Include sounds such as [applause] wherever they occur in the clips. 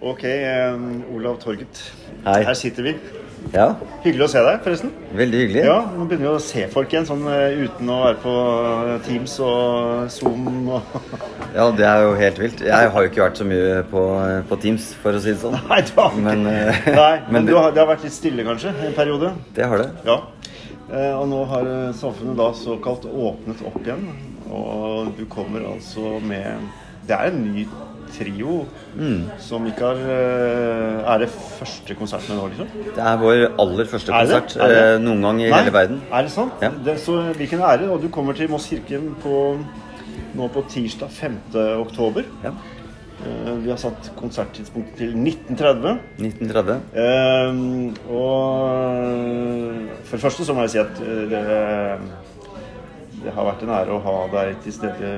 Ok, eh, Olav Torget. Hei. Her sitter vi. Ja, Hyggelig å se deg, forresten. veldig hyggelig. Ja, Nå begynner vi å se folk igjen, sånn eh, uten å være på eh, Teams og Zoom og Ja, det er jo helt vilt. Jeg har jo ikke vært så mye på, på Teams, for å si det sånn. [laughs] Nei, du har ikke Men, eh, [laughs] Nei, [laughs] men, har, det har vært litt stille, kanskje, en periode? Det har det. Ja. Eh, Og nå har eh, samfunnet da såkalt åpnet opp igjen. Og du kommer altså med Det er en ny trio som ikke har eh, Er det første konserten nå, liksom? Det er vår aller første Er det? konsert Er det? eh, noen gang i Nei, hele verden. Er det sant? Ja. Det, så hvilken ære. Og du kommer til Moss kirke på, nå på tirsdag 5. oktober. Ja. Eh, Vi har satt konserttidspunktet til 1930. 1930. Ehm, og for det første så må jeg si at det, det har vært en ære å ha deg til stede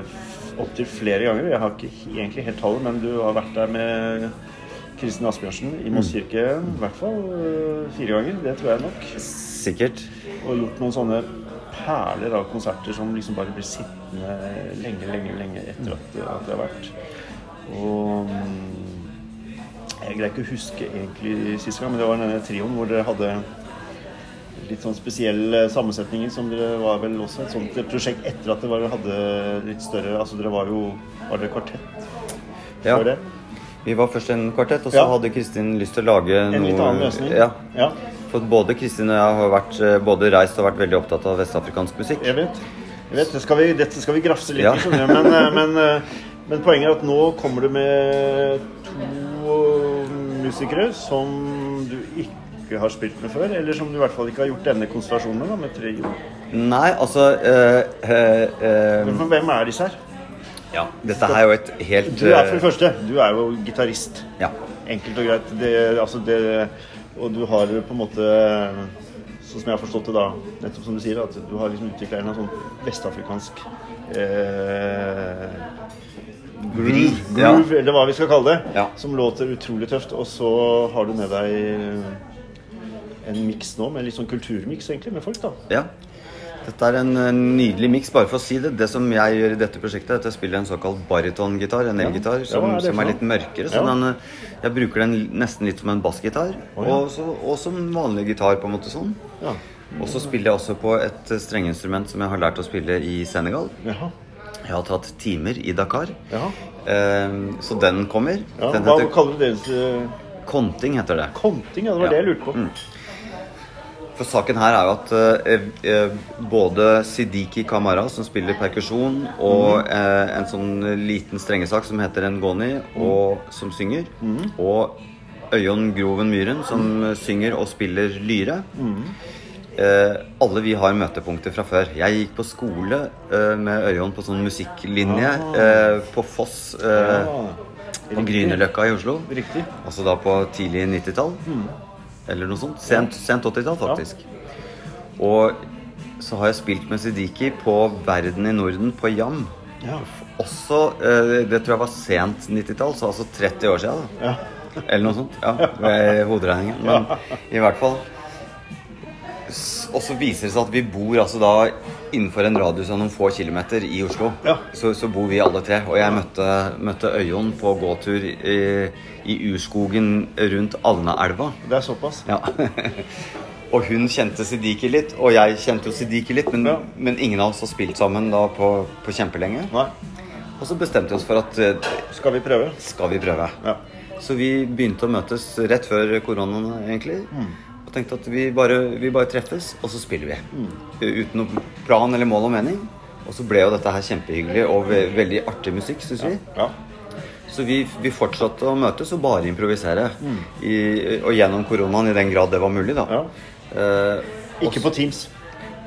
opptil flere ganger. Jeg har ikke egentlig helt tallet, men du har vært der med Kristin Asbjørnsen i Moss kirke i hvert fall eh, fire ganger. Det tror jeg nok. Sikkert. Og gjort noen sånne perler av konserter som liksom bare blir sittende lenge, lenge, lenge etter at, at det har vært. Og mm, jeg greier ikke å huske egentlig sist gang, men det var denne trioen hvor dere hadde litt sånn spesielle sammensetninger som dere var vel også et sånt prosjekt etter at dere hadde litt større Altså dere var jo Var dere kvartett Ja. før det? Vi var først en kvartett, og så Ja. hadde Kristin lyst til å lage En noe litt annen løsning? Ja. ja. For både Kristin og jeg har vært eh, både reist og vært veldig opptatt av vestafrikansk musikk. Jeg vet. Jeg vet det skal vi, dette skal vi grafse litt Ja. i, skjønner du. Men, eh, men, eh, men poenget er at nå kommer du med to musikere som du ikke har spilt med før. Eller som du i hvert fall ikke har gjort denne konstellasjonen med, da, med trio. Nei, altså øh, øh, øh, hvem er disse her? Ja, dette er jo et helt Du er for det eh, første du er jo gitarist. Ja. Enkelt og greit. Det, altså det, og du har på en måte Sånn som jeg har forstått det da, nettopp som du sier, at du har liksom utvikla en sånn vestafrikansk eh, groove, ja. groove eller hva vi skal kalle det, Ja. som låter utrolig tøft. Og så har du med deg en miks nå, med litt sånn kulturmiks egentlig, med folk, da. Ja. Dette er en nydelig miks, bare for å si det. Det som jeg gjør i dette prosjektet, er at jeg spiller en såkalt baritongitar, en elgitar, som, ja, som er litt mørkere. Så Ja. den, eh, jeg bruker den nesten litt som en bassgitar, oh, ja. og, så- og som vanlig gitar, på en måte sånn. Ja. Og så spiller jeg også på et eh, strengeinstrument som jeg har lært å spille i Senegal. Jaha. Jeg har tatt timer i Dakar. Eh, så den kommer. Den hva heter kaller du eh, Konting, heter det. Konting? Ja, det var det jeg lurte på. Mm. For saken her er jo at eh, eh, både Sidiki Kamara, som spiller perkusjon, og eh, en sånn liten strengesak som heter Ngoni, og som synger, og Øyon Groven Myhren, som synger og spiller lyre. Eh, alle vi har møtepunkter fra før. Jeg gikk på skole eh, med Øyon på sånn musikklinje eh, på Foss, eh, Ja. på Grünerløkka i Oslo. Riktig. Altså da på tidlig 90-tall. Eller noe sånt. Sent, sent 80-tall, faktisk. Og så har jeg spilt med Sidiki på Verden i Norden på Jam. Ja. Også eh, Det tror jeg var sent 90-tall, så altså 30 år siden. Da. ja. Eller noe sånt. Ja, ved hoderegningen. Men i hvert fall Og så viser det seg at vi bor altså da innenfor en radius av noen få kilometer i Oslo. Ja. Så, så bor vi alle tre. Og jeg møtte, møtte Øyon på gåtur i, i urskogen rundt Alnaelva. Det er såpass. Ja. [laughs] og hun kjente Sidiki litt, og jeg kjente jo Sidiki litt, men, Ja. men ingen av oss har spilt sammen da på, på kjempelenge. Nei. Og så bestemte vi oss for at eh, Skal vi prøve? skal vi prøve. Ja. Så vi begynte å møtes rett før koronaen, egentlig. Og tenkte at vi bare, vi bare treffes, og så spiller vi. Uten noen plan eller mål og mening. Og så ble jo dette her kjempehyggelig og ve veldig artig musikk, syns vi. ja. Så vi, vi fortsatte å møtes og bare improvisere. I, og gjennom koronaen, i den grad det var mulig, da. Ja. Eh, Ikke på Teams.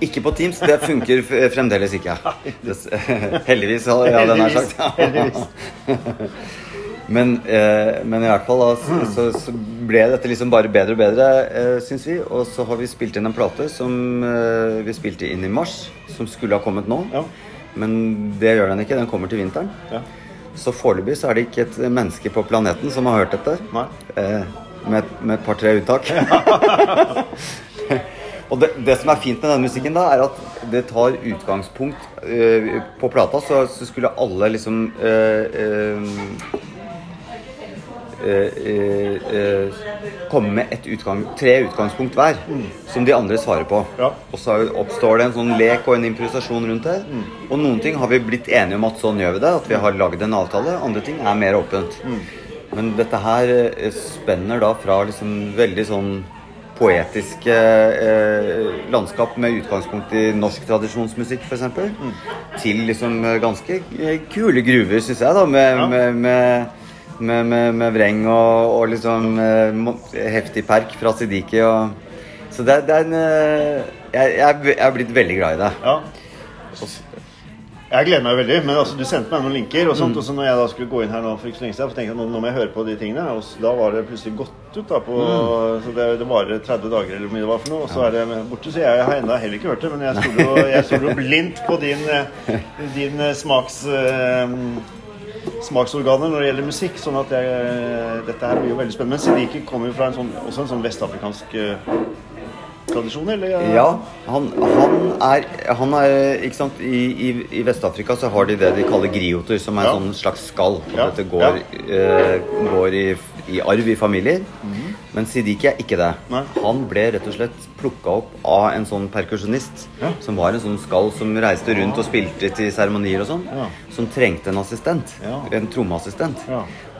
Ikke på Teams. Det funker fremdeles ikke. [laughs] Heldigvis, hadde jeg nær sagt. [laughs] Men, eh, men i hvert fall da, så, så, ble dette liksom bare bedre og bedre, eh, syns vi. Og så har vi spilt inn en plate som eh, vi spilte inn i mars, som skulle ha kommet nå. Ja. Men det gjør den ikke. Den kommer til vinteren. Ja. Så foreløpig så er det ikke et menneske på planeten som har hørt dette. Eh, med, med et par-tre unntak. [laughs] Og det, det som er fint med denne musikken, da, er at det tar utgangspunkt uh, På plata så, så skulle alle liksom uh, uh, komme med et utgang, tre utgangspunkt hver, som de andre svarer på. Ja. Og så oppstår det en sånn lek og en improvisasjon rundt det. Og noen ting har vi blitt enige om at sånn gjør vi det, at vi har lagd en avtale. Andre ting er mer åpent. Men dette her spenner da fra liksom veldig sånn poetiske eh, landskap med utgangspunkt i norsk tradisjonsmusikk f.eks. Mm. Til liksom eh, ganske eh, kule gruver, syns jeg, da. Med, Ja. med, med, med, med, med vreng og, og liksom eh, heftig perk fra Sidiki. Og, så det, det er en eh, jeg, jeg, jeg er blitt veldig glad i det. Ja. Jeg gleder meg veldig, men altså, du sendte meg noen linker. Og sånt, og så når jeg da skulle gå inn her nå for ikke så lenge siden, tenkte jeg nå, nå må jeg høre på de tingene. Og så, da var det plutselig gått ut. da på, Så det, det varer 30 dager eller hvor mye det var for noe. Og så er det borte. Så jeg har ennå heller ikke hørt det, men jeg stoler jo- jo blindt på din, eh, din eh, smaks... eh, smaksorganer når det gjelder musikk. sånn at jeg, dette her blir jo veldig spennende. Men Sidiki kommer jo fra en sånn, også en sånn vestafrikansk tradisjon, eller? Ja, han, han er, han er Ikke sant, i, i, i Vest-Afrika så har de det de kaller grioter, som er Ja. en sånn slags skall. Ja, Dette går, eh, går i, i arv i familier. Men Sidiki er ikke det. Nei. Han ble rett og slett plukka opp av en sånn perkusjonist. Ja. Som var en sånn skall som reiste rundt og spilte til seremonier og sånn. Ja. Som trengte en assistent. Ja. En trommeassistent.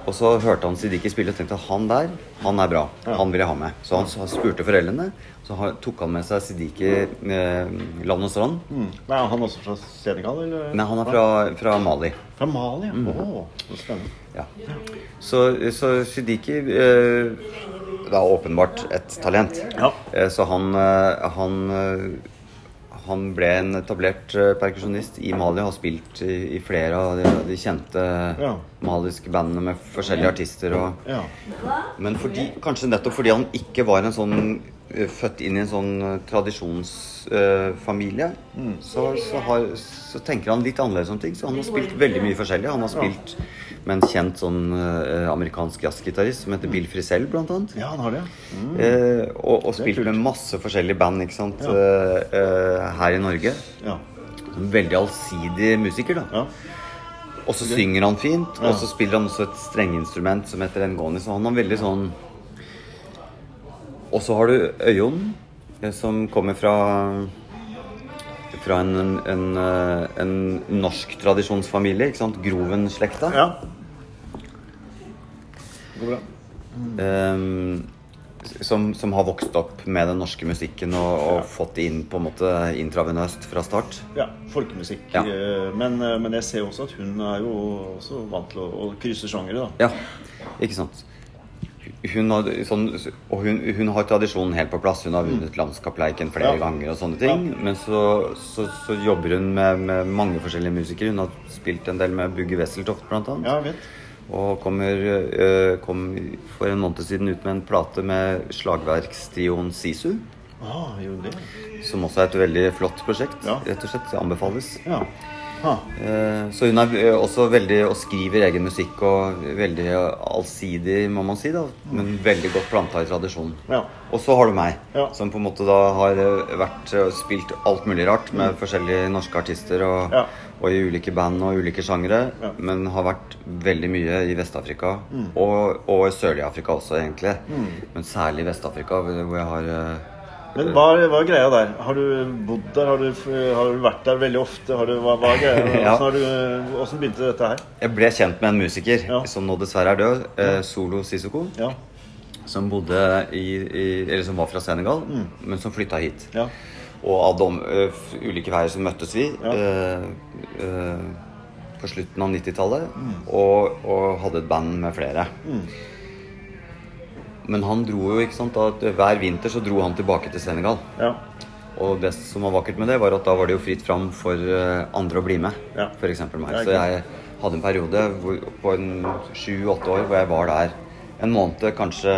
Og så hørte han Sidiki spille og tenkte at han der, han er bra. Han vil jeg ha med. Så han spurte foreldrene. Så tok han med seg Sidiki eh, land og strand. Mm. Er han også fra Senegal, eller? Nei, han er fra, fra Mali. Fra Mali, Mm. ja. Åh, så spennende. Ja. Så, så Sidiki eh, Det er åpenbart et talent. Ja. Eh, så han, eh, han eh, han ble en etablert eh, perkusjonist i Mali og har spilt i, i flere av de, de kjente Ja. maliske bandene med forskjellige artister. Og, Ja. Men fordi, kanskje nettopp fordi han ikke var en sånn født inn i en sånn eh, tradisjonsfamilie, så, så, har, så tenker han litt annerledes om ting. Så han har spilt veldig mye forskjellig. Han har spilt med en kjent sånn uh, amerikansk jazzgitarist som heter Bill Frisell, blant annet. ja, han har det. Mm. Uh, og, og Det spilt kult. med masse forskjellige band ikke sant? Ja. Eh, eh, her i Norge. Ja. En Veldig allsidig musiker, da. ja. Og så synger han fint, Ja. og så spiller han også et strengeinstrument som heter ngoni, så han har veldig sånn Og så har du Øyonn, eh, som kommer fra fra en, en, en, eh, en norsk tradisjonsfamilie, ikke sant? Groven-slekta. ja. Det går bra. Um, som, som har vokst opp med den norske musikken og, og Ja. fått det inn på en måte intravenøst fra start. Ja, folkemusikk. Ja. Men, men jeg ser også at hun er jo også vant til å, å krysse sjangere, da. Ja, ikke sant. Hun har, sånn, og hun, hun har tradisjonen helt på plass. Hun har vunnet Landskapleiken flere Mm. Ja. ganger og sånne ting. Men så, så, så jobber hun med, med mange forskjellige musikere. Hun har spilt en del med Bugge Wesseltoft, blant annet. Ja. Og kommer, øh, kom for en måned siden ut med en plate med slagverkstrioen Sisu. Ah. Som også er et veldig flott prosjekt. Ja. Rett og slett. Anbefales. Ja. Eh, Så hun er eh, også veldig og skriver egen musikk og veldig allsidig, må man si, da. Men veldig godt planta i tradisjonen. Ja. Og så har du meg, Ja. som på en måte da har eh, vært spilt alt mulig rart med forskjellige norske artister og, Mm. Ja. og i ulike band og ulike sjangere. Ja. Mm. Men har vært veldig mye i Vest-Afrika, og, og i Sørlig-Afrika også, egentlig. Men særlig Vest-Afrika, hvor jeg har Men hva, hva er greia der? Har du bodd der? Har du, har du vært der veldig ofte? Har du, hva, hva er greia? [laughs] Hvordan, du, hvordan begynte dette her? Jeg ble kjent med en musiker Ja. som nå dessverre er død, eh, Solo Sissoko. Ja. som bodde i, i Eller som var fra Senegal, men som flytta hit. Ja. Og av de uh, ulike veier så møttes vi Ja. uh, uh, på slutten av 90-tallet. Og, og hadde et band med flere. Men han dro jo, ikke sant, at hver vinter så dro han tilbake til Senegal. Ja. Og det som var vakkert med det, var at da var det jo fritt fram for eh, andre å bli med. Ja. Eksempel meg. Så jeg hadde en periode hvor, på en sju-åtte år hvor jeg var der en måned, kanskje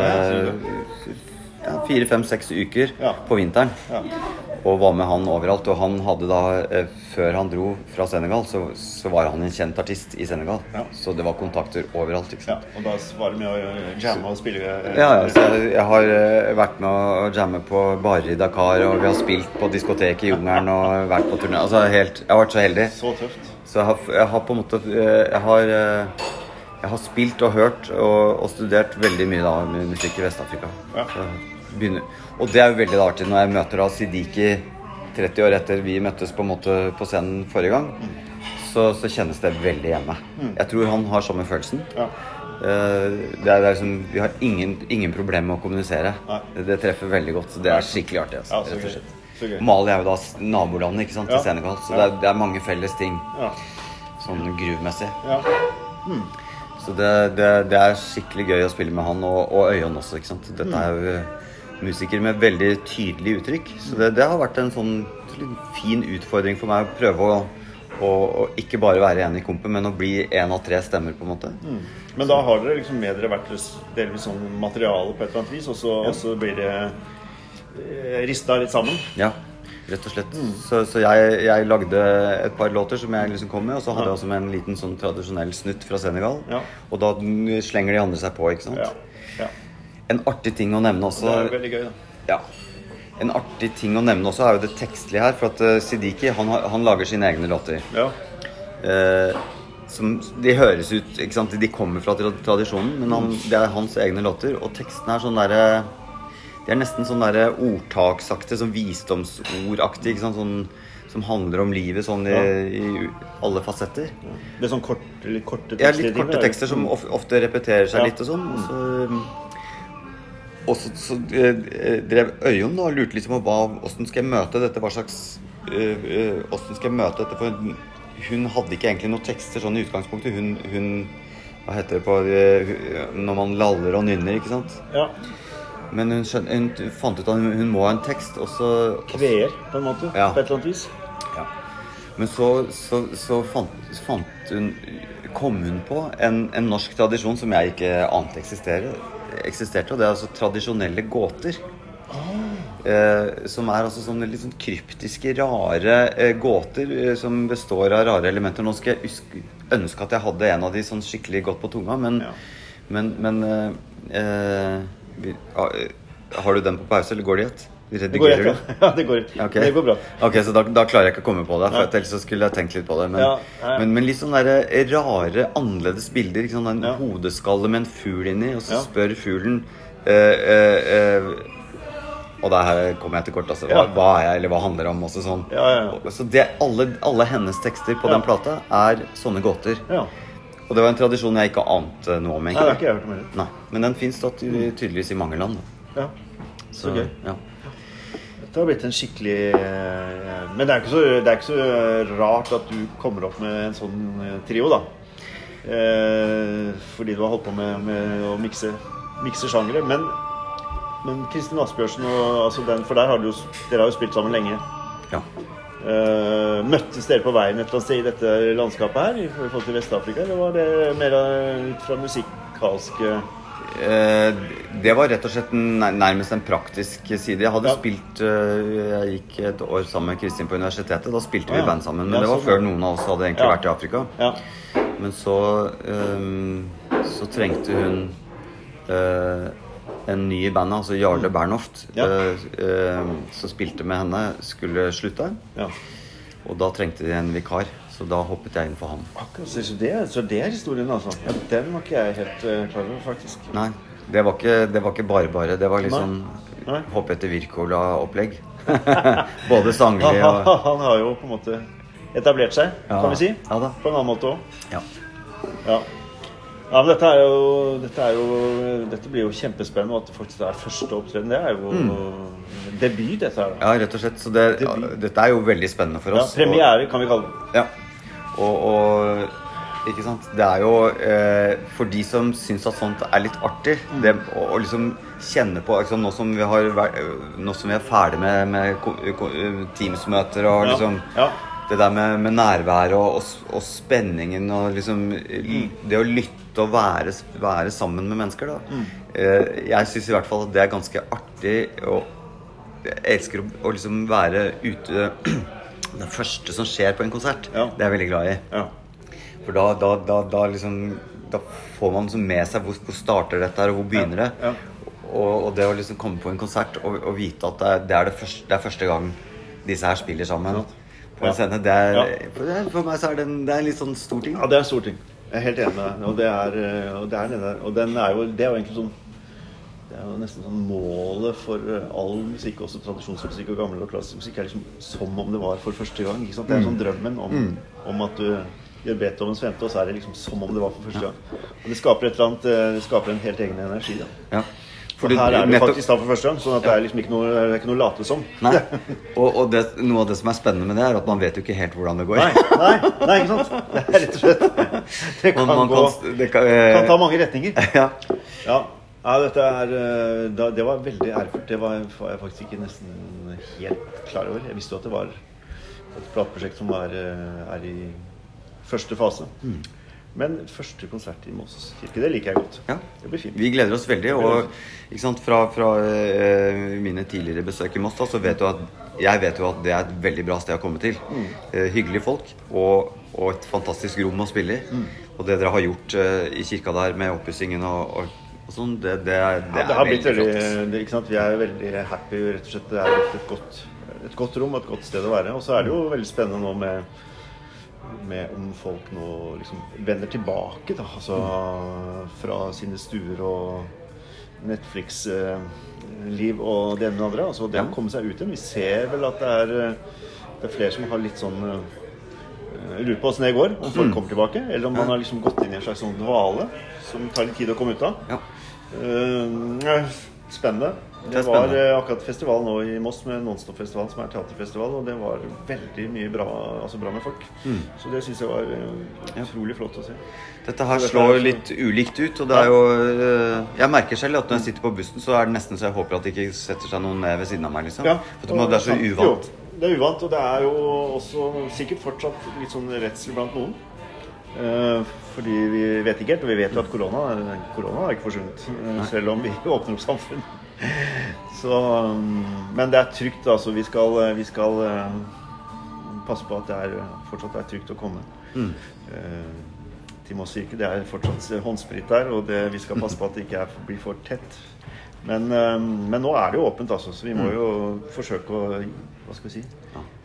fire, fem, seks uker Ja. på vinteren. Ja. Og var med han overalt. Og han hadde da, eh, før han dro fra Senegal, så, så var han en kjent artist i Senegal. Ja. Så det var kontakter overalt. ikke sant? ja. Og da var det med å jamme og spille eh, Ja, ja, så jeg, jeg har eh, vært med å jamme på barer i Dakar, og vi har spilt på diskotek i jungelen og vært på turné. Altså helt, jeg har vært så heldig. Så tøft. Så jeg har, jeg har på en måte eh, Jeg har eh, jeg har spilt og hørt og, og studert veldig mye da musikk i Vest-Afrika. Ja. Begynner- Og det er jo veldig artig når jeg møter da Sidiki 30 år etter vi møttes på en måte på scenen forrige gang. Så, så kjennes det veldig hjemme. Jeg tror han har samme følelsen. Ja. Eh, Det er, det er liksom, vi har ingen, ingen problemer med å kommunisere. Det, det treffer veldig godt. Så det er skikkelig artig. Altså, Ja, så rett og slett. Mali er jo da nabolandet ikke sant, til Ja. Senegal, så det, er, det er mange felles ting Ja. sånn gruvmessig. Ja. ja. Så det, det, det er skikkelig gøy å spille med han, og, og Øyon også. ikke sant? Dette er jo musikere med veldig tydelig uttrykk. Så det, det har vært en sånn fin utfordring for meg å prøve å, å, å ikke bare være en i kompet, men å bli en av tre stemmer, på en måte. Men da har dere liksom med dere hvert delvis sånn materiale på et eller annet vis, og så, og så blir det eh, rista litt sammen. Ja, rett og slett. Så, så jeg, jeg lagde et par låter som jeg liksom kom med, og så hadde jeg også med en liten sånn tradisjonell snutt fra Senegal. Ja. Og da slenger de andre seg på, ikke sant. Ja. ja. En artig ting å nevne også Det er veldig gøy, da. Ja. En artig ting å nevne også er jo det tekstlige her. For at eh, Sidiki han, han lager sine egne låter. Ja. Eh, som, de høres ut ikke sant? De kommer fra tradisjonen, men han, det er hans egne låter. Og tekstene er sånn derre De er nesten sånn derre ordtaksaktige, sånn visdomsordaktig. Ikke sant? Sånn, som handler om livet sånn i, i alle fasetter. Det er sånn kort, litt korte Ja, tekster. litt korte tekster som ofte repeterer seg Ja. litt og sånn. Og så, og så, så eh, drev Øyunn og lurte liksom på hvordan skal jeg møte dette, hva slags eh, eh, skal jeg møte dette? For hun hadde ikke egentlig noen tekster sånn i utgangspunktet. Hun, hun Hva heter det på eh, Når man laller og nynner, ikke sant? Ja. Men hun, hun fant ut at hun, hun må ha en tekst, og så Kveer, på en måte. Ja. På et eller annet vis. Ja. Men så, så, så fant, fant hun kom hun på en, en norsk tradisjon som jeg ikke ante eksistere, eksisterte, og det er altså tradisjonelle gåter. Eh, som er altså sånne litt sånn kryptiske, rare eh, gåter eh, som består av rare elementer. Nå skal jeg ønske at jeg hadde en av de sånn skikkelig godt på tunga, men, Ja. men, men eh, eh, ah, eh, Har du den på pause, eller går det i ett? Det går Redigerer du? [laughs] ja. Det går, okay. det går bra. Ok, så da, da klarer jeg ikke å komme på det. For ellers skulle jeg tenkt litt på det. Men, Ja, men, men litt sånne der rare, annerledes bilder. Ikke sant? En Ja. hodeskalle med en fugl inni, og så spør fuglen eh, eh, eh, Og der her kommer jeg til kort, altså. Hva, hva er jeg, eller hva handler det om? Også sånn. Ja, ja, ja. Så det, alle, alle hennes tekster på den plata er sånne gåter. Ja. Og det var en tradisjon jeg ikke ante noe om. Egentlig. Nei, det har ikke jeg hørt om heller. Men den fins tydeligvis i mange land. Da. Ja. Så gøy. Ja. Det har blitt en skikkelig eh, Men det er, så, det er ikke så rart at du kommer opp med en sånn eh, trio, da. Eh, fordi du har holdt på med, med å mikse, mikse sjangere. Men, men Kristin Asbjørnsen og altså den, For der har du jo, dere har jo spilt sammen lenge. ja. Møttes dere på veien et eller annet sted i dette landskapet her i forhold til Vest-Afrika, eller var det mer ut fra musikalske Det var rett og slett nærmest en praktisk side. Jeg hadde Ja. spilt eh, Jeg gikk et år sammen med Kristin på universitetet. Da spilte vi Ja, band sammen. Men Ja, det var før noen av oss hadde egentlig vært i Afrika. Ja. Men så um, Så trengte hun uh, en ny i bandet, altså Jarle Bernhoft, Ja. uh, eh, som spilte med henne, skulle slutte. ja. Og da trengte de en vikar, så da hoppet jeg inn for ham. Akkurat, så, det, så det er historien, altså. Ja, den var ikke jeg helt eh, klar over, faktisk. Nei, det var ikke, det var ikke bare bare. Det var liksom Nei. hoppe etter Wirkola-opplegg. [laughs] Både sanglig [laughs] og han, han har jo på en måte etablert seg, Ja. kan vi si. Ja da. På en annen måte òg. Ja. Ja. ja, men dette jo Dette, jo, dette blir jo kjempespennende. At det faktisk er første opptreden, det er jo debut, dette her. da. Mm. ja, rett og slett. Så det, Det dette er jo veldig spennende for Ja, oss. premiere, kan vi kalle det. Ja. Og, og ikke sant? Det er jo eh, For de som syns at sånt er litt artig, det å å liksom kjenne på liksom, nå, som vi har nå som vi er ferdig med, med Teams-møter og Ja. liksom Ja. Det der med, med nærværet og, og, og spenningen og liksom Mm. Det å lytte og være, være sammen med mennesker, da. Mm. Eh, jeg syns i hvert fall at det er ganske artig. Og jeg elsker å, å liksom være ute [clears throat] Det første som skjer på en konsert, Ja. det er jeg veldig glad i. Ja. For da, da, da, da liksom Da får man liksom med seg hvor, hvor starter dette her, og hvor begynner det. Ja. Og, og det å liksom komme på en konsert og, og vite at det er, det, er det, første, det er første gang disse her spiller sammen på en scene, det er, for, for meg så er det en, det er en litt sånn stor ting. ja, det er en stor ting. Jeg er helt enig med deg. Og det er, eh, og det er. Og den er jo, det er jo egentlig sånn det er jo nesten sånn målet for eh, all musikk, også tradisjonsmusikk og gammel og klassisk musikk, er liksom som om det var for første gang. ikke sant? Det er sånn drømmen om, om at du gjør Beethovens femte, og så er det liksom som om det var for første gang. Og det skaper et eller annet, eh, det skaper en helt egen energi. da. Ja. For Fordi her er det faktisk da for første gang, sånn at det er liksom ikke noe, det ikke noe late som. Nei. Og, og det, noe av det som er spennende med det, er at man vet jo ikke helt hvordan det går. Nei, nei, nei, ikke sant? Det er rett og slett Det kan, Man, man gå, kan, det kan, eh, kan ta mange retninger. [laughs] ja. Ja, ja dette er eh, Det var veldig ærefullt. Det var, jeg faktisk ikke nesten helt klar over. Jeg visste jo at det var et plateprosjekt som var, eh, er i første fase. Mm. Men første konsert i Moss kirke, det liker jeg godt. Ja. Det blir fint. Vi gleder oss veldig. Og sant, fra, fra eh, mine tidligere besøk i Moss, da, så vet du at jeg vet jo at det er et veldig bra sted å komme til. Mm. Hyggelige folk og, og et fantastisk rom å spille i. Mm. Og det dere har gjort i kirka der med oppussingen og, og sånn, det, det, er, det, Ja, det har blitt veldig, flott. ikke sant? Vi er veldig happy. rett og slett. Det er et godt, et godt rom og et godt sted å være. Og så er det jo veldig spennende nå med, med om folk nå liksom vender tilbake da, altså, fra sine stuer og Netflix-liv og det ene og det andre. Altså det å komme seg ut igjen. Vi ser vel at det er, eh, det er flere som har litt sånn jeg Lurer på åssen det går, om folk kommer tilbake. Eller om man har liksom gått inn i en slags sånn dvale som tar litt tid å komme ut av. Ja. Eh, spennende. Det Det, var spennende. eh, akkurat festival nå i Moss med Nonstop-festival, som er teaterfestival, og det var veldig mye bra, altså bra med folk. Så det syns jeg var eh, utrolig flott å se. Dette her slår er litt ulikt ut, og det er jo Jeg merker selv at når jeg sitter på bussen, så er det nesten så jeg håper at det ikke setter seg noen ned ved siden av meg, liksom. Ja, For det er så uvant. Jo, det er uvant, og det er jo også sikkert fortsatt litt sånn redsel blant noen. Eh, fordi vi vet ikke helt, og vi vet jo at korona, korona har ikke forsvunnet. eh, selv om vi [laughs] åpner opp samfunn. Så, um, men det er trygt, altså. Vi skal, eh, vi skal passe på at det er, fortsatt er trygt å komme. Mm. Til Moss kirke. Det er fortsatt håndsprit der, og det, vi skal passe på at det ikke er, blir for tett. Men, men nå er det jo åpent, altså, så vi må jo forsøke å Hva skal vi si?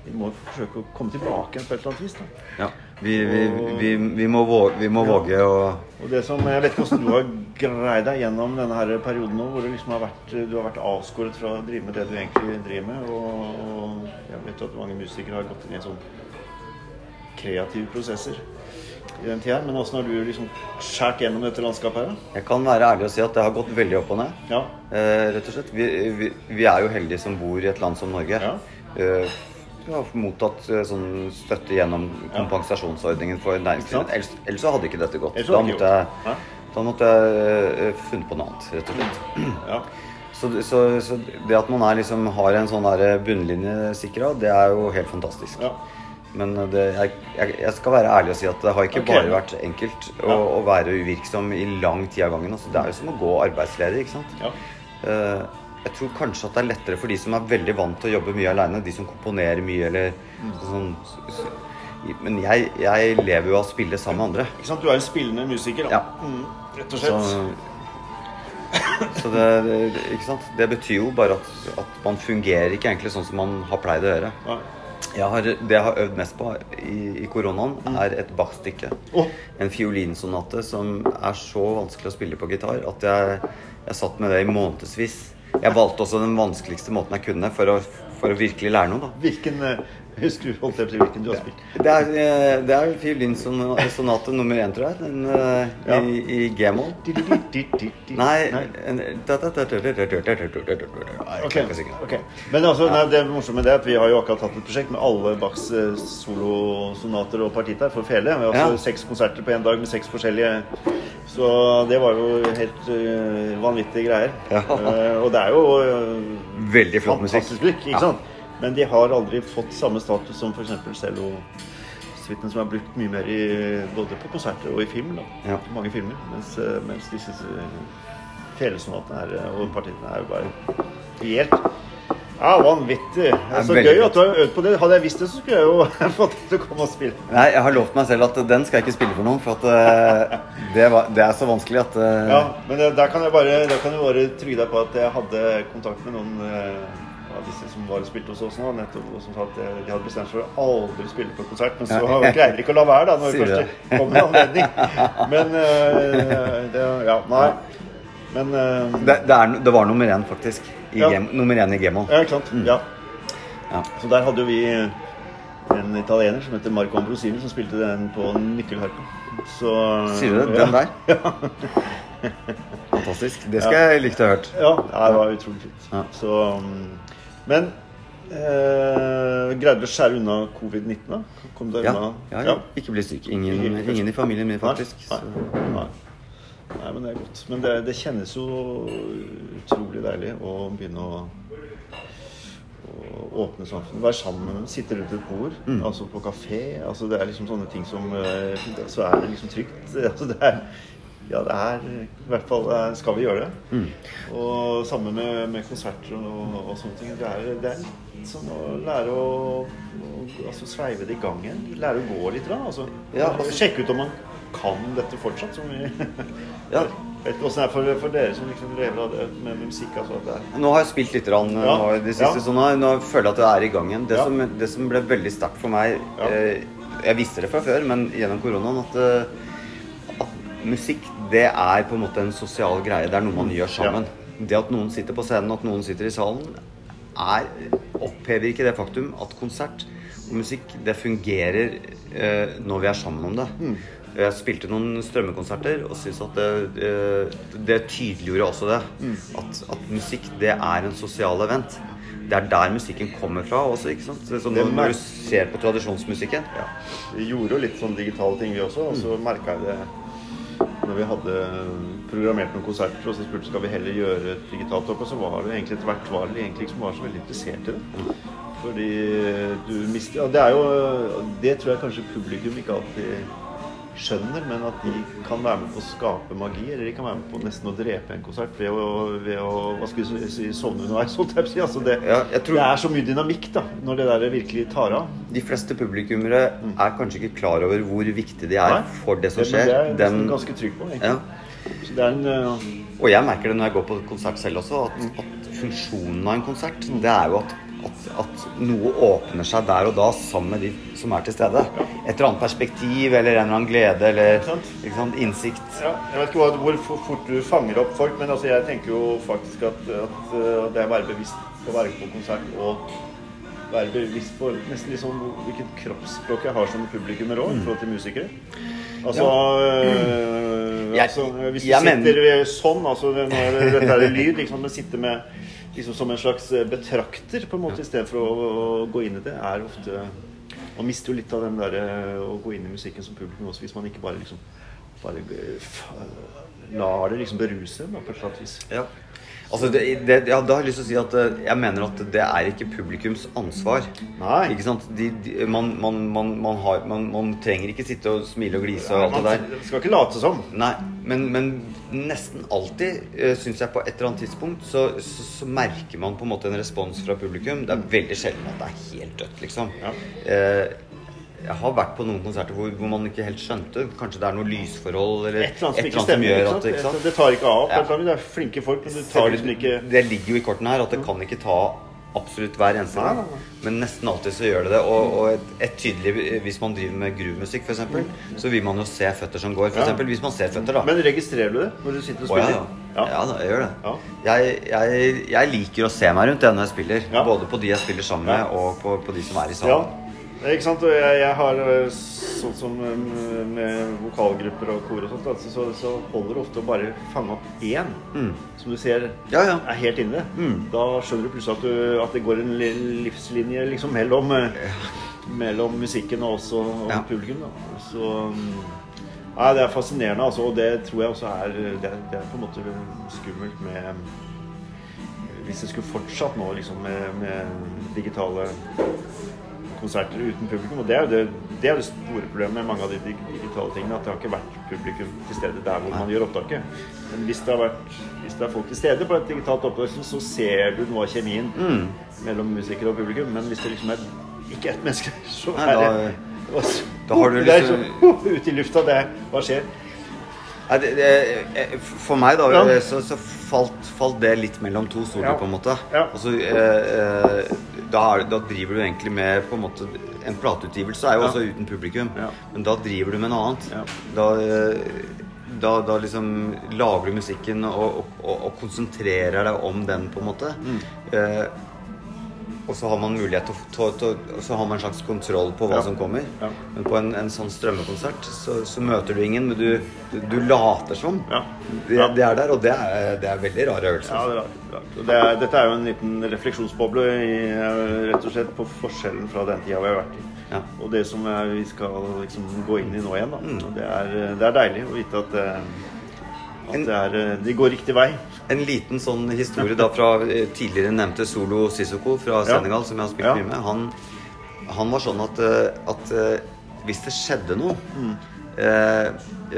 Vi må forsøke å komme tilbake på et eller annet vis. da. Ja. Vi, vi, vi, vi, må våge, vi må Ja. våge å Og det som, Jeg vet ikke hvordan du har greid deg gjennom denne her perioden nå, hvor du liksom har vært, du har vært avskåret fra å drive med det du egentlig driver med. Og, og jeg vet at mange musikere har gått inn i sånn kreative prosesser i den tida. Men åssen har du liksom skåret gjennom dette landskapet her? da? Jeg kan være ærlig og si at det har gått veldig opp og ned. Ja. Eh, rett og slett. Vi, vi, vi er jo heldige som bor i et land som Norge. Ja. Eh, har mottatt eh, sånn støtte gjennom kompensasjonsordningen for næringslivet. Ellers, ellers så hadde ikke dette gått. Da måtte jeg. Da måtte jeg eh, funnet på noe annet, rett og slett. ja. Så, så, så det at man er liksom, har en sånn bunnlinje sikra, det er jo helt fantastisk. ja. Men det, jeg, jeg, skal være ærlig og si at det har ikke okay. bare vært enkelt å, Ja. å være uvirksom i lang tid av gangen. Altså, det er jo som å gå arbeidsledig, ikke sant. ja. Eh, jeg tror kanskje at det er lettere for de som er veldig vant til å jobbe mye aleine. De som komponerer mye eller Mm. sånn Men jeg, jeg lever jo av å spille sammen med andre. Ikke sant? Du er en spillende musiker, da. Ja. Mm, rett og slett. så det, det, ikke sant? det betyr jo bare at, at man fungerer ikke egentlig sånn som man har pleid å gjøre. Ja. Jeg har, det jeg har øvd mest på i, i koronaen, er et Bach-stykke. Oh. En fiolinsonate som er så vanskelig å spille på gitar at jeg, jeg satt med det i månedsvis. Jeg valgte også den vanskeligste måten jeg kunne for å, for å virkelig lære noe. da. Hvilken eh, hvis du holdt etter hvilken du har spilt? Det er, det er fiolinsonate nummer én, tror jeg. Den, ja. I, i G-moll. Nei okay, okay. Men altså, nei, det morsomme er at vi har jo akkurat hatt et prosjekt med alle Bachs solosonater og partitaer for fele. Vi har altså ja. seks konserter på én dag med seks forskjellige Så det var jo helt uh, vanvittige greier. Ja. Uh, og det er jo uh, Veldig flott musikk. Fantastisk blikk, ikke sant? Men de har aldri fått samme status som f.eks. cello-suiten, som er brukt mye mer i, både på konserter og i film. Ja. Mange filmer. Mens, eh, mens disse eh, felesonatene eh, og partiene er jo bare helt ja, vanvittig. Det er så gøy at du har øvd på det. Hadde jeg visst det, så skulle jeg jo [laughs] fått deg til å komme og spille. Nei, jeg har lovt meg selv at den skal jeg ikke spille for noen, for at det, var, det er så vanskelig at Ja, men der kan jeg bare, kan jeg bare trygge deg på at jeg hadde kontakt med noen av disse som var og spilte hos oss nå, nettopp, som sa at de hadde bestemt seg for å aldri spille på konsert, men så greide de ikke å la være da, når [laughs] det først kom en anledning. Men uh, det, Ja, nei. Men uh, Det, det, er, det var nummer én, faktisk. I Ja. game, nummer én i Gemo. Ja, ikke sant? Ja. Ja. Så der hadde jo vi en italiener som heter Marco Ambrosini, som spilte den på nyckelharpa. Så Sier du det? Den der? [laughs] Fantastisk. Det skal jeg likt å ha hørt. Ja, ja, det var utrolig fint. Ja. Så, um, men eh, greide du å skjære unna covid-19, da? Kom du Ja, unna? ja, ja. Ikke bli syk. Ingen, ingen i familien min, faktisk. Nei, nei, nei. nei, men det er godt. Men det, det kjennes jo utrolig deilig å begynne å, å åpne samfunnet. Være sammen sitte rundt et bord, Mm. altså på kafé. Altså det er liksom sånne ting som eh, Så er det liksom trygt. [laughs] Altså det er ja, det er I hvert fall eh, skal vi gjøre det. Mm. Og sammen med, med konserter og, og sånne ting. Det er, det er litt sånn å lære å, å altså sveive det i gang igjen. Lære å gå litt. Da, altså. Ja, altså- Sjekke ut om man kan dette fortsatt. Som vi [laughs] Ja. Vet ikke åssen det er for, for dere som liksom lever av det med, musikk. Altså, det er Nå har jeg spilt litt rann, Ja. nå, det siste, Ja. så nå, nå føler jeg at det er i gang igjen. Det, Ja. som, det som ble veldig sterkt for meg eh, Jeg visste det fra før, men gjennom koronaen at, eh, at musikk det er på en måte en sosial greie. Det er noe man gjør sammen. Det at noen sitter på scenen, at noen sitter i salen, er, opphever ikke det faktum at konsert og musikk det fungerer eh, når vi er sammen om det. Mm. Jeg spilte noen strømmekonserter og syns at det, eh, det tydeliggjorde også det. Mm. At, at musikk det er en sosial event. Det er der musikken kommer fra også. ikke sant? Så når, når du ser på tradisjonsmusikken ja. Vi gjorde jo litt sånn digitale ting, vi også. Og så Mm. merka jeg det vi hadde programmert noen konserter, og så spurte skal vi heller gjøre et digitalt opp, og så var det egentlig etter hvert egentlig ikke som var så veldig interessert i det. Fordi du mister ja, Det er jo Det tror jeg kanskje publikum ikke alltid skjønner, men at de kan være med på å skape magi, eller de kan være med på nesten å drepe en konsert ved å, ved å hva skal vi si, sovne underveis. [laughs] si. Altså det, Ja, tror- det er så mye dynamikk da, når det der virkelig tar av. De fleste publikummere er kanskje ikke klar over hvor viktig de er Nei. for det som skjer. Det er jeg Den- ganske trygg på, ja. Så det en uh, Og jeg merker det når jeg går på konsert selv også, at, at funksjonen av en konsert, det er jo at, at, noe åpner seg der og da sammen med de som er til stede. Et eller annet perspektiv eller en eller annen glede eller sant. ikke sant, innsikt. ja, Jeg vet ikke hvor fort du fanger opp folk, men altså, jeg tenker jo faktisk at, at øh, det å være bevisst på å være på konsert og være bevisst på nesten liksom hvilket kroppsspråk jeg har som publikummer òg, i forhold til musikere. Altså, øh, altså Hvis du sitter mener- sånn, altså når dette er lyd, liksom, men sitter med liksom som en slags eh, betrakter på en måte istedenfor å, å gå inn i det, er ofte Man mister jo litt av den der eh, å gå inn i musikken som publikum også, hvis man ikke bare liksom bare eh, lar det liksom beruse en, på et eller annet vis. Ja. Altså det, det, ja, da har jeg lyst til å si at eh, jeg mener at det er ikke publikums ansvar. Nei. Ikke sant? De, de, man, man, man, man, har, man, man trenger ikke sitte og smile og glise og alt det der. Man skal ikke late som. Nei, men, men nesten alltid, uh, syns jeg, på et eller annet tidspunkt, så, så, så merker man på en måte en respons fra publikum. Det er veldig sjelden at det er helt dødt, liksom. Ja. Eh, jeg har vært på noen konserter hvor, hvor man ikke helt skjønte. Kanskje det er noe lysforhold eller Et eller annet som ikke som stemmer. gjør at sant? Det tar ikke av. Ja. Det er flinke folk, men det tar liksom ikke Det ligger jo i kortene her at det kan ikke ta absolutt hver eneste gang. Men nesten alltid så gjør det det. Og, og et, et tydelig Hvis man driver med groovemusikk, f.eks., så vil man jo se føtter som går. For eksempel, Hvis man ser føtter, da. Men registrerer du det når du sitter og ja, spiller? ja. ja da, jeg gjør det. Ja. Jeg, jeg, jeg liker å se meg rundt det når jeg spiller. Ja. Både på de jeg spiller sammen med, og på, på de som er i Ja, salen. Ikke sant. Og jeg, jeg har øh, sånn som øh, med vokalgrupper og kor og sånt, altså, så, så holder det ofte å bare fange opp én Mm. som du ser Ja, ja. er helt inne. Mm. Da skjønner du plutselig at, du, at det går en livslinje liksom mellom, øh, mellom musikken og også og Ja. publikum. Da. Så mm, Nei, det er fascinerende, altså, og det tror jeg også er Det, det er på en måte skummelt med Hvis det skulle fortsatt nå liksom med, med digitale konserter uten publikum. Og det er jo det, det, er det store problemet med mange av de digitale tingene. At det har ikke vært publikum til stede der hvor man gjør opptaket. Men hvis det, har vært, hvis det er folk til stede på et digitalt opptak, så- ser du noe av kjemien Mm. mellom musiker og publikum. Men hvis det liksom er ikke ett menneske, [laughs] så Nei, er det da har du [laughs] liksom- sånn [laughs] ut i lufta. Det, hva skjer? Nei, det, det, eh, for meg, da, så, så falt, falt det litt mellom to stoler, Ja. på en måte. Ja. Og så, eh, da, er, da driver du egentlig med på en måte En plateutgivelse er jo Ja. også uten publikum, men da driver du med noe annet. Da, eh, da, da liksom lager du musikken og, og, og konsentrerer deg om den, på en måte. Mm. Eh, og så har man mulighet til å så har man en slags kontroll på hva Ja. som kommer. Ja. Men på en, en sånn strømmekonsert så, så møter du ingen, men du, du, du later som. Ja. Det, det er der, og det er, det er veldig rar øvelse. Ja, det er rart. rart. Det er, dette er jo en liten refleksjonsboble i, rett og slett på forskjellen fra den tida vi har vært i. Ja. Og det som vi skal liksom gå inn i nå igjen. Da. Mm. Og det, er, det er deilig å vite at, eh, at det, er, de går riktig vei. En liten sånn historie da fra eh, tidligere nevnte Solo Sissoko fra Ja. Senegal, som jeg har spilt Ja. mye med. Han, han var sånn at, eh, at eh, hvis det skjedde noe, Mm. eh,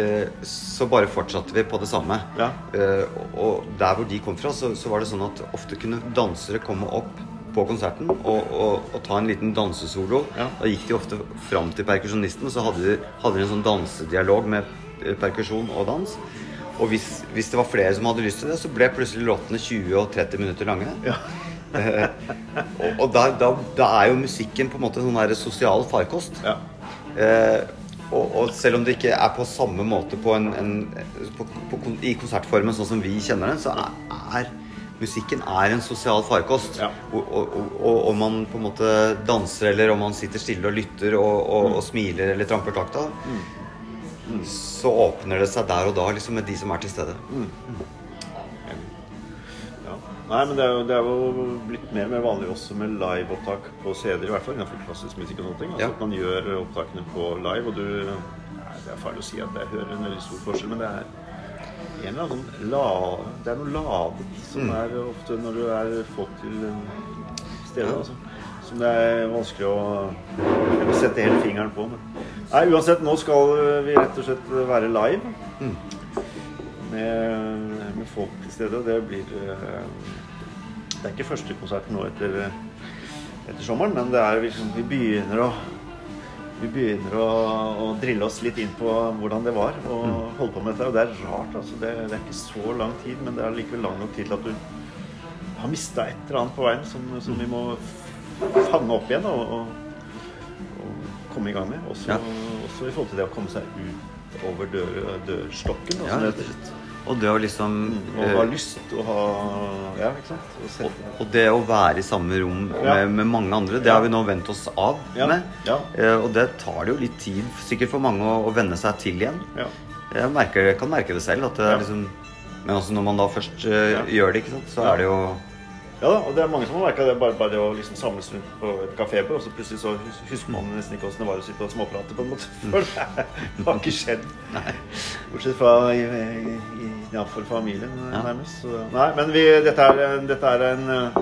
eh, så bare fortsatte vi på det samme. Ja. Eh, og, og der hvor de kom fra, så, så var det sånn at ofte kunne dansere komme opp på konserten og, og, og ta en liten dansesolo. Ja. Da gikk de ofte fram til perkusjonisten, og så hadde de, hadde de en sånn dansedialog med eh, perkusjon og dans. Og hvis, hvis det var flere som hadde lyst til det, så ble plutselig låtene 20 og 30 minutter lange. Ja. Eh, og og da, da, da er jo musikken på en måte sånn der sosial farkost. Ja. Eh, og, og selv om det ikke er på samme måte på en, en, på, på, i konsertformen sånn som vi kjenner den, så er, er musikken er en sosial farkost. Ja. Og, om man på en måte danser, eller om man sitter stille og lytter og, og, og smiler eller tramper takta, så åpner det seg der og da liksom med de som er til stede. Ja. Nei, men det er, jo, det er jo blitt mer og mer vanlig også med liveopptak på CD-er, i hvert fall innenfor klassisk musikk og sånne ting. Altså Ja. At man gjør opptakene på live, og du nei, Det er feil å si at jeg hører en veldig stor forskjell, men det er en eller annen sånn la, Det er noe ladet som Mm. er ofte når du er fått til eh, stede. Altså. Som det er vanskelig å sette helt fingeren på. Men. Nei, uansett, nå skal vi rett og slett være live Mm. med, med folk til stede. Og det blir eh, Det er ikke første konserten nå etter, etter sommeren, men det er liksom, vi begynner å vi begynner å, å drille oss litt inn på hvordan det var å holde på med dette. Og det er rart. altså. Det, det er ikke så lang tid, men det er likevel lang nok tid til at du har mista et eller annet på veien som, som vi må fange opp igjen og, og, og komme i gang med. Også, Ja. også i forhold til det å komme seg ut over dør, dørstokken. Ja, det rett og det å liksom Å ha eh, lyst og ha Ja, ikke sant? Og sette, Og det å være i samme rom Ja. med, med mange andre, det har vi nå vent oss av Ja, med. ja. Eh, og det tar det jo litt tid, sikkert for mange, å, å venne seg til igjen. ja. Jeg merker, kan merke det selv. At det er liksom, men også når man da først uh, gjør det, ikke sant, så er det jo Ja da, og det er mange som har merka det. Bare, bare det å liksom samles rundt på et kafébord, og så plutselig så hus- husker man nesten ikke åssen det var å sitte og småprate, på en måte. [laughs] For det, det har ikke skjedd. Bortsett fra i- i- i- innenfor familien, Ja. nærmest. Så, nei, men vi, dette, er, dette er en eh,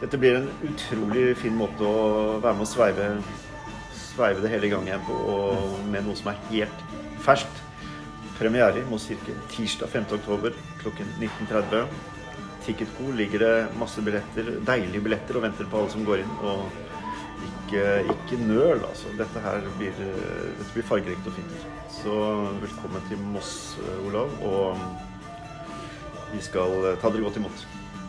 Dette blir en utrolig fin måte å være med å sveive, sveive det hele i gang igjen på, og med noe som er helt ferskt. Premiere i Moss kirke tirsdag 5. oktober klokken 19.30. Ticketco ligger det masse billetter, deilige billetter og venter på alle som går inn. Og ikke, ikke nøl, altså. Dette her blir, dette blir fargerikt og fint. Så velkommen til Moss, Olav. Og vi skal ta dere godt imot.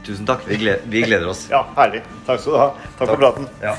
Tusen takk. Vi gleder, vi gleder oss. Ja, herlig. Takk skal du ha. Takk for praten. Ja.